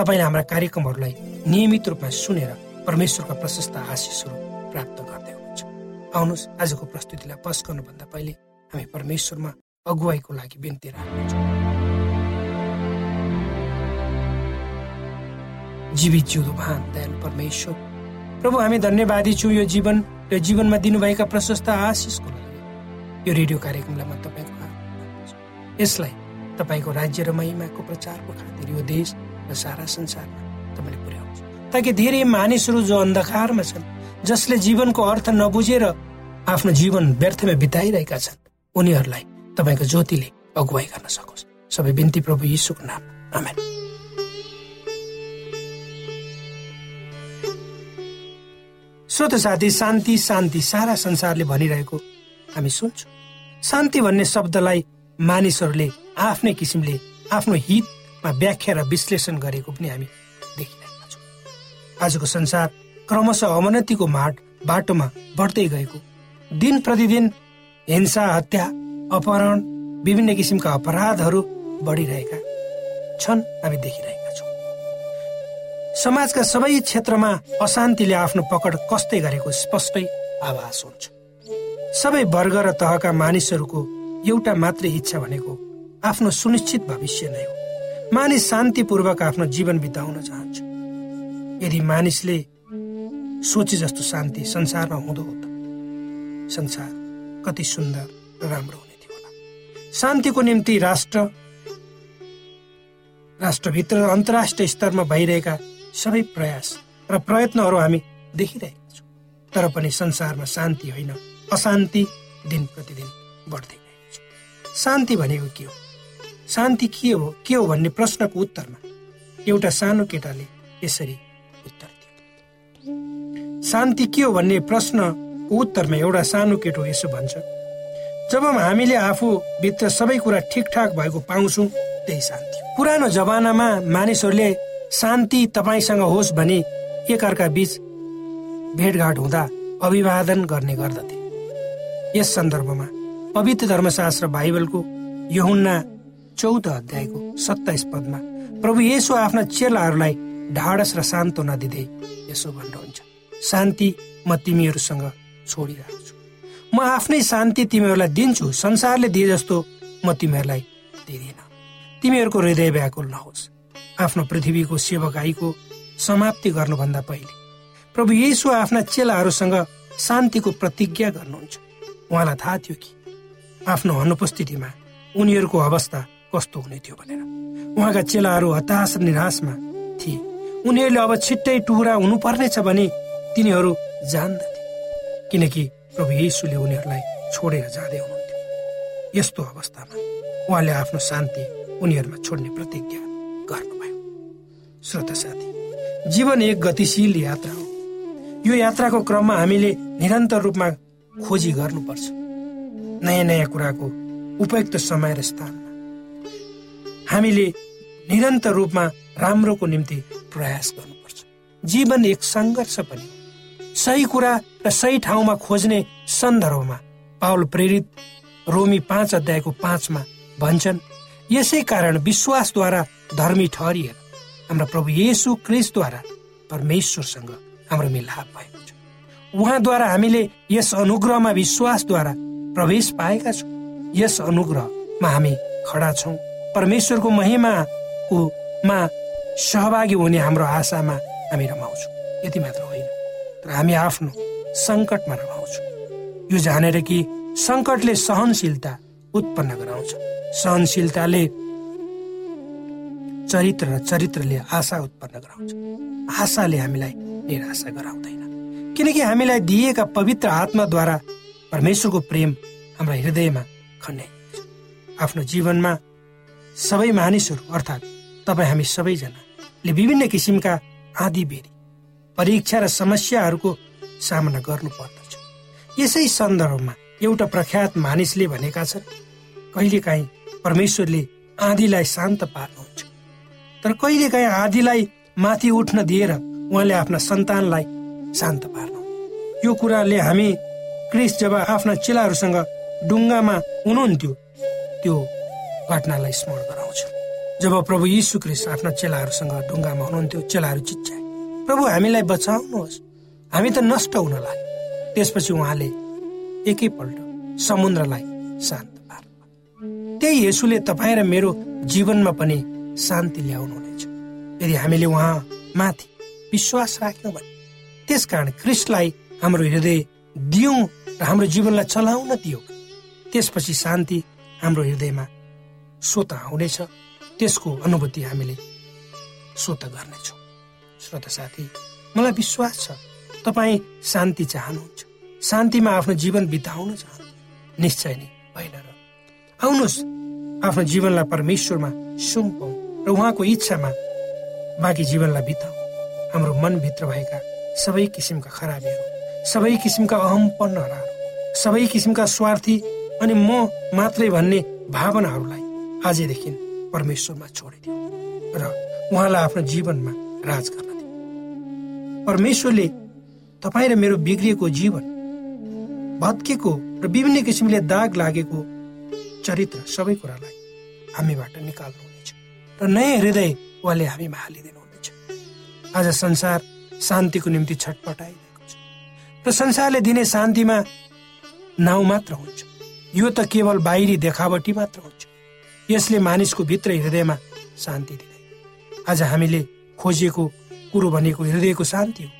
तपाईँले हाम्रा कार्यक्रमहरूलाई नियमित रूपमा सुनेर परमेश्वरका प्रशस्त आशिषहरू प्राप्त गर्दै हुनुहुन्छ। आउनुहोस् आजको प्रस्तुतिलाई पस गर्नुभन्दा पहिले हामी परमेश्वरमा अगुवाईको लागि बिन्ती राख्नेछौँ। जीवित जिउँदो भान दयालु परमेश्वर। प्रभु हामी धन्यवादी छौँ यो जीवन र जीवनमा दिनुभएका प्रशस्त आशिषको लागि। यो रेडियो कार्यक्रमलाई म तपाईँको यसलाई तपाईँको राज्य र महिमाको प्रचारको खातिर यो देश र सारा संसारमा तपाईँले पुर्याउनु ताकि धेरै मानिसहरू जो अन्धकारमा छन् जसले जीवनको अर्थ नबुझेर आफ्नो जीवन व्यर्थमा बिताइरहेका छन् उनीहरूलाई तपाईँको ज्योतिले अगुवाई गर्न सकोस्। सबै बिन्ती प्रभु यीशुको नाम आमेन। श्रोत साथी शान्ति शान्ति सारा संसारले भनिरहेको हामी सुन्छौँ। शान्ति भन्ने शब्दलाई मानिसहरूले आफ्नै किसिमले आफ्नो हितमा व्याख्या र विश्लेषण गरेको पनि हामी देखिरहेका छौँ। आजको संसार क्रमशः अवनतिको माट बाटोमा बढ्दै गएको। दिन प्रतिदिन हिंसा हत्या अपहरण विभिन्न किसिमका अपराधहरू बढिरहेका छन् हामी देखिरहेका छौँ। समाजका सबै क्षेत्रमा अशान्तिले आफ्नो पकड कस्तै गरेको स्पष्टै आभास हुन्छ। सबै वर्ग र तहका मानिसहरूको एउटा मात्रै इच्छा भनेको आफ्नो सुनिश्चित भविष्य नै हो। मानिस शान्तिपूर्वक आफ्नो जीवन बिताउन चाहन्छ। यदि मानिसले सोचे जस्तो शान्ति संसारमा हुँदो हो त संसार कति सुन्दर र राम्रो हुने थियो होला। शान्तिको निम्ति राष्ट्र राष्ट्रभित्र र अन्तर्राष्ट्रिय स्तरमा भइरहेका सबै प्रयास र प्रयत्नहरू हामी देखिरहेका छौँ। तर पनि संसारमा शान्ति होइन अशान्ति दिन प्रतिदिन बढ्दै गएको छ। शान्ति भनेको के हो? शान्ति के हो के हो भन्ने प्रश्नको उत्तरमा एउटा सानो केटाले यसरी उत्तर दियो। शान्ति के हो भन्ने प्रश्नको उत्तरमा एउटा सानो केटो यसो भन्छ जब हामीले आफू भित्र सबै कुरा ठिकठाक भएको पाउँछौँ त्यही शान्ति पुरानो जमानामा मानिसहरूले शान्ति तपाईँसँग होस् भने एकअर्का बीच भेटघाट हुँदा अभिवादन गर्ने गर्दथे। यस सन्दर्भमा पवित्र धर्मशास्त्र बाइबलको यहुन्ना चौध अध्यायको सत्ताइस पदमा प्रभु येसु आफ्ना चेलाहरूलाई ढाडस र सान्त्वना दिँदै यसो भन्नुहुन्छ शान्ति म तिमीहरूसँग छोडिरहेको छु। म आफ्नै शान्ति तिमीहरूलाई दिन्छु संसारले दिए जस्तो म तिमीहरूलाई दिँदिन। तिमीहरूको हृदय व्याकुल नहोस् आफ्नो पृथ्वीको सेवकाईको समाप्ति गर्नुभन्दा पहिले प्रभु येसु आफ्ना चेलाहरूसँग शान्तिको प्रतिज्ञा गर्नुहुन्छ। उहाँलाई थाहा थियो कि आफ्नो अनुपस्थितिमा उनीहरूको अवस्था कस्तो हुने थियो भनेर। उहाँका चेलाहरू हताश निराशमा थिए। उनीहरूले अब छिट्टै टुक्रा हुनुपर्नेछ भने तिनीहरू जान्दथे। किनकि प्रभु येसुले उनीहरूलाई छोडेर जाँदै हुनुहुन्थ्यो। यस्तो अवस्थामा उहाँले आफ्नो शान्ति उनीहरूमा छोड्ने प्रतिज्ञा गर्नुभयो। श्रोता साथी जीवन एक गतिशील यात्रा हो। यो यात्राको क्रममा हामीले निरन्तर रूपमा खोजी गर्नुपर्छ। नयाँ नयाँ कुराको उपयुक्त समय र स्थानमा हामीले निरन्तर रूपमा राम्रोको निम्ति प्रयास गर्नुपर्छ। जीवन एक सङ्घर्ष पनि। सही कुरा र सही ठाउँमा खोज्ने सन्दर्भमा पावल प्रेरित रोमी पाँच अध्यायको पाँचमा भन्छन् यसै कारण विश्वासद्वारा धर्मी ठहरिएर हाम्रा प्रभु येसु क्रिसद्वारा परमेश्वरसँग हाम्रो मिलाप भएको छ। उहाँद्वारा हामीले यस अनुग्रहमा विश्वासद्वारा प्रवेश पाएका छौँ। यस अनुग्रहमा हामी खडा छौँ। परमेश्वरको महिमाको मा सहभागी हुने हाम्रो आशामा हामी रमाउँछौँ। यति मात्र होइन। तर हामी आफ्नो सङ्कटमा रमाउँछौँ। यो जानेर कि सङ्कटले सहनशीलता उत्पन्न गराउँछ। सहनशीलताले चरित्र र चरित्रले आशा उत्पन्न गराउँछ। आशाले हामीलाई निराशा गराउँदैन। किनकि हामीलाई दिएका पवित्र आत्माद्वारा परमेश्वरको प्रेम हाम्रो हृदयमा खन्याइन्छ आफ्नो जीवनमा सबै मानिसहरू अर्थात् तपाईँ हामी सबैजनाले विभिन्न किसिमका आदि बेरी परीक्षा र समस्याहरूको सामना गर्नु पर्दछ यसै सन्दर्भमा एउटा प्रख्यात मानिसले भनेका छन् कहिलेकाहीँ परमेश्वरले आँधीलाई शान्त पार्नुहुन्छ। तर कहिलेकाहीँ आँधीलाई माथि उठ्न दिएर उहाँले आफ्ना सन्तानलाई शान्त पार्नु यो कुराले हामी क्रिस जब आफ्ना चेलाहरूसँग डुङ्गामा हुनुहुन्थ्यो त्यो घटनालाई स्मरण गराउँछ। जब प्रभु यीशु क्रिस आफ्ना चेलाहरूसँग डुङ्गामा हुनुहुन्थ्यो चेलाहरू चिच्चाए प्रभु हामीलाई बचाउनुहोस्। हामी त नष्ट हुन लाग्यो त्यसपछि उहाँले एकैपल्ट समुद्रलाई शान्त पार्नु त्यही यसुले तपाईँ र मेरो जीवनमा पनि शान्ति ल्याउनुहुनेछ। यदि हामीले उहाँ माथि विश्वास राख्यौँ भने त्यसकारण क्रिस्टलाई हाम्रो हृदय दियौँ र हाम्रो जीवनलाई चलाउन दियौँ। त्यसपछि शान्ति हाम्रो हृदयमा स्वत आउनेछ त्यसको अनुभूति हामीले स्वत गर्नेछौँ। श्रोत साथी मलाई विश्वास छ तपाईँ शान्ति चाहनुहुन्छ। शान्तिमा आफ्नो जीवन बिताउन चाहनु निश्चय नै होइन र। आउनुहोस् आफ्नो जीवनलाई परमेश्वरमा सुम्पौँ र उहाँको इच्छामा बाँकी जीवनलाई बिताउँ। हाम्रो मनभित्र भएका सबै किसिमका खराबीहरू सबै किसिमका अहमपन्नहरू सबै किसिमका स्वार्थी अनि म मात्रै भन्ने भावनाहरूलाई आजदेखि परमेश्वरमा छोडिदियो र उहाँलाई आफ्नो जीवनमा राज गर्न दियो। परमेश्वरले तपाईँ र मेरो बिग्रिएको जीवन भत्केको र विभिन्न किसिमले दाग लागेको चरित्र सबै कुरालाई हामीबाट निकाल्नुहुनेछ र नयाँ हृदय उहाँले हामीमा हालिदिनुहुनेछ। आज संसार शान्तिको निम्ति छटपटाइरहेको छ र संसारले दिने शान्तिमा नाउँ मात्र हुन्छ। यो त केवल बाहिरी देखावटी मात्र हुन्छ। यसले मानिसको भित्र हृदयमा शान्ति दिँदैन आज हामीले खोजेको कुरो भनेको हृदयको शान्ति हो।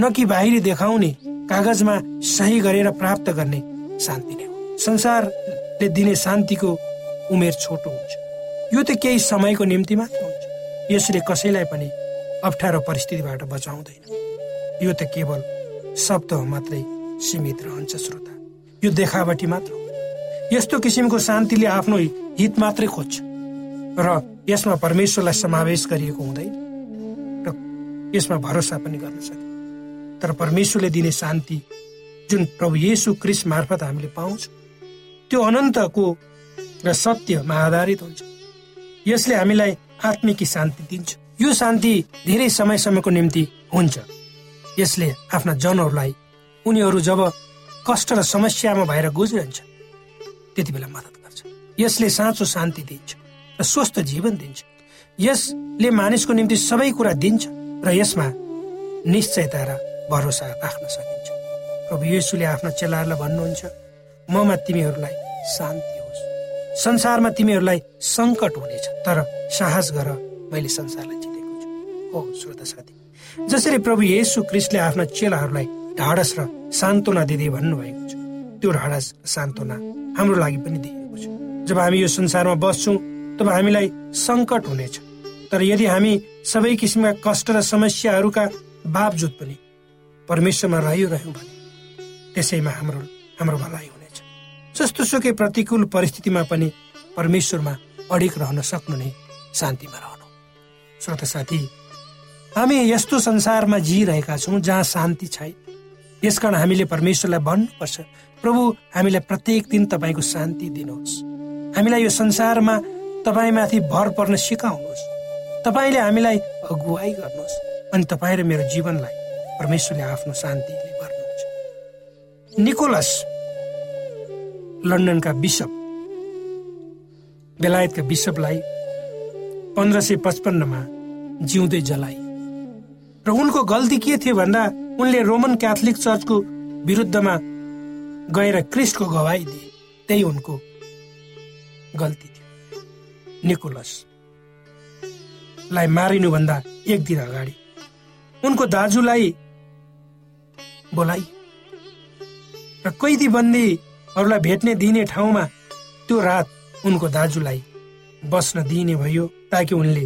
न कि बाहिरी देखाउने कागजमा सही गरेर प्राप्त गर्ने शान्ति नै हो। संसारले दिने शान्तिको उमेर छोटो हुन्छ। यो त केही समयको निम्ति मात्र हुन्छ। यसले कसैलाई पनि अप्ठ्यारो परिस्थितिबाट बचाउँदैन। यो त केवल शब्द मात्रै सीमित रहन्छ श्रोता। यो देखावटी मात्र हो। यस्तो किसिमको शान्तिले आफ्नो हित मात्रै खोज्छ। र यसमा परमेश्वरलाई समावेश गरिएको हुँदैन। र यसमा भरोसा पनि गर्न सके तर परमेश्वरले दिने शान्ति जुन प्रभु येसु क्रिस मार्फत हामीले पाउँछौँ त्यो अनन्तको र सत्यमा आधारित हुन्छ। यसले हामीलाई आत्मिकी शान्ति दिन्छ। यो शान्ति धेरै समयसम्मको निम्ति हुन्छ। यसले आफ्ना जनहरूलाई उनीहरू जब कष्ट र समस्यामा भएर गुज्रन्छ त्यति बेला मद्दत गर्छ। यसले साँचो शान्ति दिन्छ र स्वस्थ जीवन दिन्छ। यसले मानिसको निम्ति सबै कुरा दिन्छ र यसमा निश्चयता र भरोसा राख्न सकिन्छ। प्रभु येसुले आफ्ना चेलाहरूलाई भन्नुहुन्छ ममा तिमीहरूलाई शान्ति होस्। संसारमा तिमीहरूलाई सङ्कट हुनेछ तर साहस गर मैले संसारलाई जितेको छु। हो श्रोता साथी। जसरी प्रभु येसु क्रिस्टले आफ्ना चेलाहरूलाई ढाडस र सान्त्वना दिँदै भन्नुभएको छ त्यो ढाडस सान्त्वना हाम्रो लागि पनि दिएको छ। जब हामी यो संसारमा बस्छौँ तब हामीलाई सङ्कट हुनेछ। तर यदि हामी सबै किसिमका कष्ट र समस्याहरूका बावजुद पनि परमेश्वरमा रहिरह्यौँ भने त्यसैमा हाम्रो हाम्रो भलाइ हुनेछ। जस्तो सुकै प्रतिकूल परिस्थितिमा पनि परमेश्वरमा अडिक रहन सक्नु नै शान्तिमा रहनु। श्रोता साथी हामी यस्तो संसारमा जिइरहेका छौँ जहाँ शान्ति छैन। यसकारण हामीले परमेश्वरलाई भन्नुपर्छ प्रभु हामीलाई प्रत्येक दिन तपाईँको शान्ति दिनुहोस्। हामीलाई यो संसारमा तपाईँमाथि भर पर्न सिकाउनुहोस्। तपाईँले हामीलाई अगुवाई गर्नुहोस् अनि तपाईँ र मेरो जीवनलाई परमेश्वरले आफ्नो शान्तिले भर्नुहुन्छ। निकोलस लन्डनका बिसप बेलायतका बिसपलाई पन्ध्र सय पचपन्नमा जिउँदै जलाए र उनको गल्ती के थियो भन्दा उनले रोमन क्याथोलिक चर्चको विरुद्धमा गएर क्रिस्टको गवाई दिए। त्यही उनको गल्ती थियो। निकोलसलाई मारिनुभन्दा एक दिन अगाडि। उनको दाजुलाई बोलाइ। र कैदी बन्दीहरूलाई भेट्ने दिने ठाउँमा त्यो रात उनको दाजुलाई बस्न दिइने भयो ताकि उनले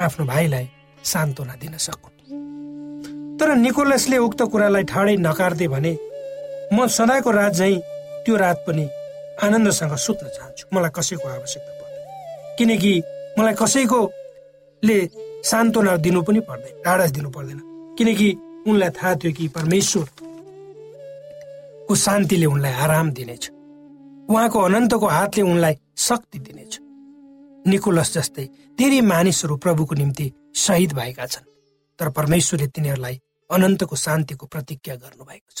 आफ्नो भाइलाई सान्त्वना दिन सकुन्। तर निकोलसले उक्त कुरालाई ठाडै नकार्दै भने म सदाको रात झै त्यो रात पनि आनन्दसँग सुत्न चाहन्छु। मलाई कसैको आवश्यकता पर्दैन। किनकि मलाई कसैकोले सान्त्वना दिनु पनि पर्दैन ढाडस दिनु पर्दैन। किनकि उनलाई थाहा थियो कि परमेश्वरको शान्तिले उनलाई आराम दिनेछ। उहाँको अनन्तको हातले उनलाई शक्ति दिनेछ। निकोलस जस्तै धेरै मानिसहरू प्रभुको निम्ति शहीद भएका छन्। तर परमेश्वरले तिनीहरूलाई अनन्तको शान्तिको प्रतिज्ञा गर्नुभएको छ।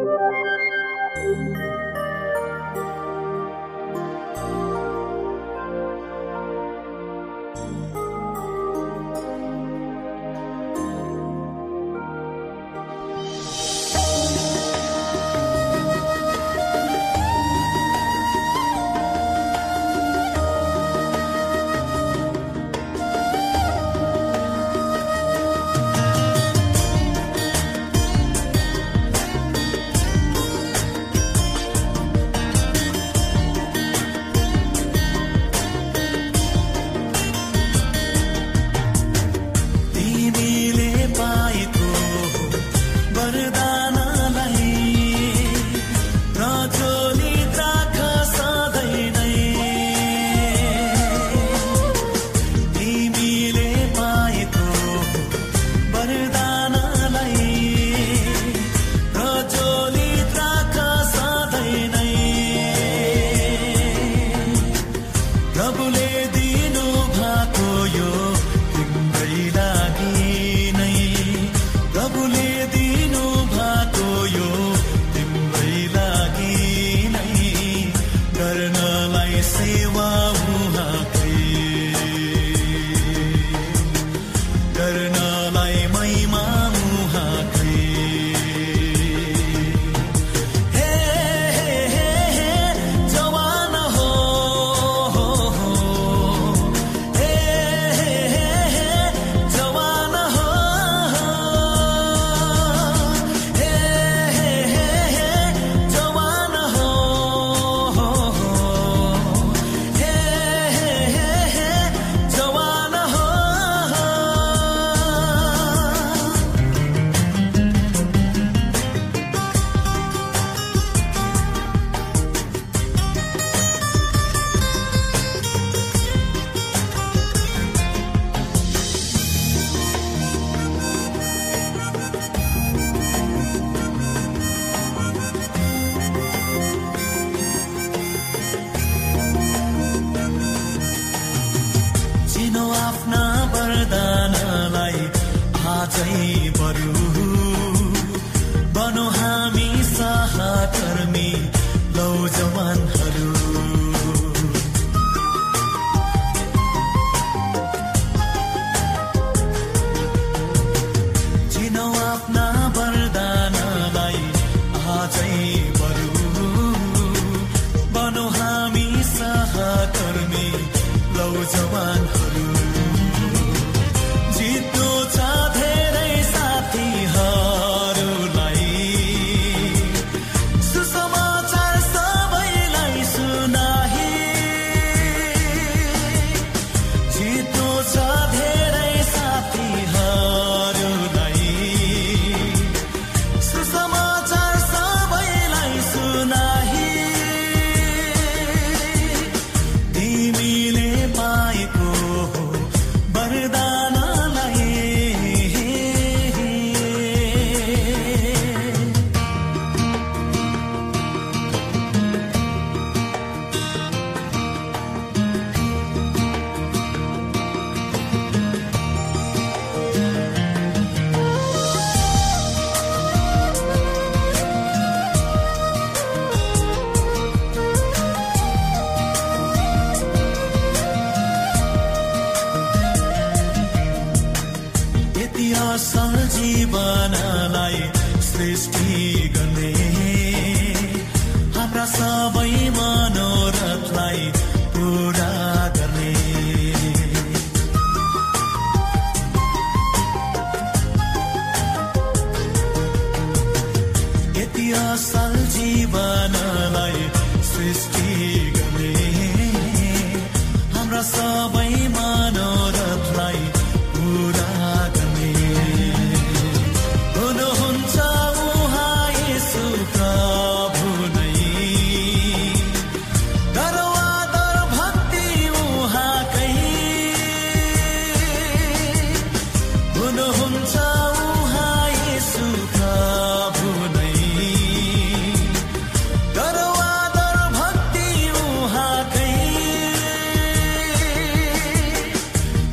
सृष्टि गने हम सब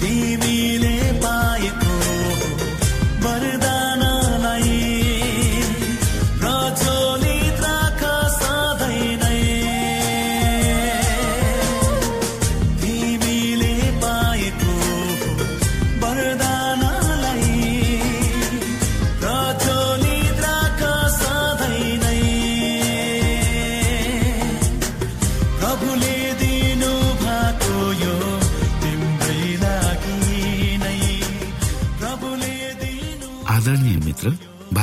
Be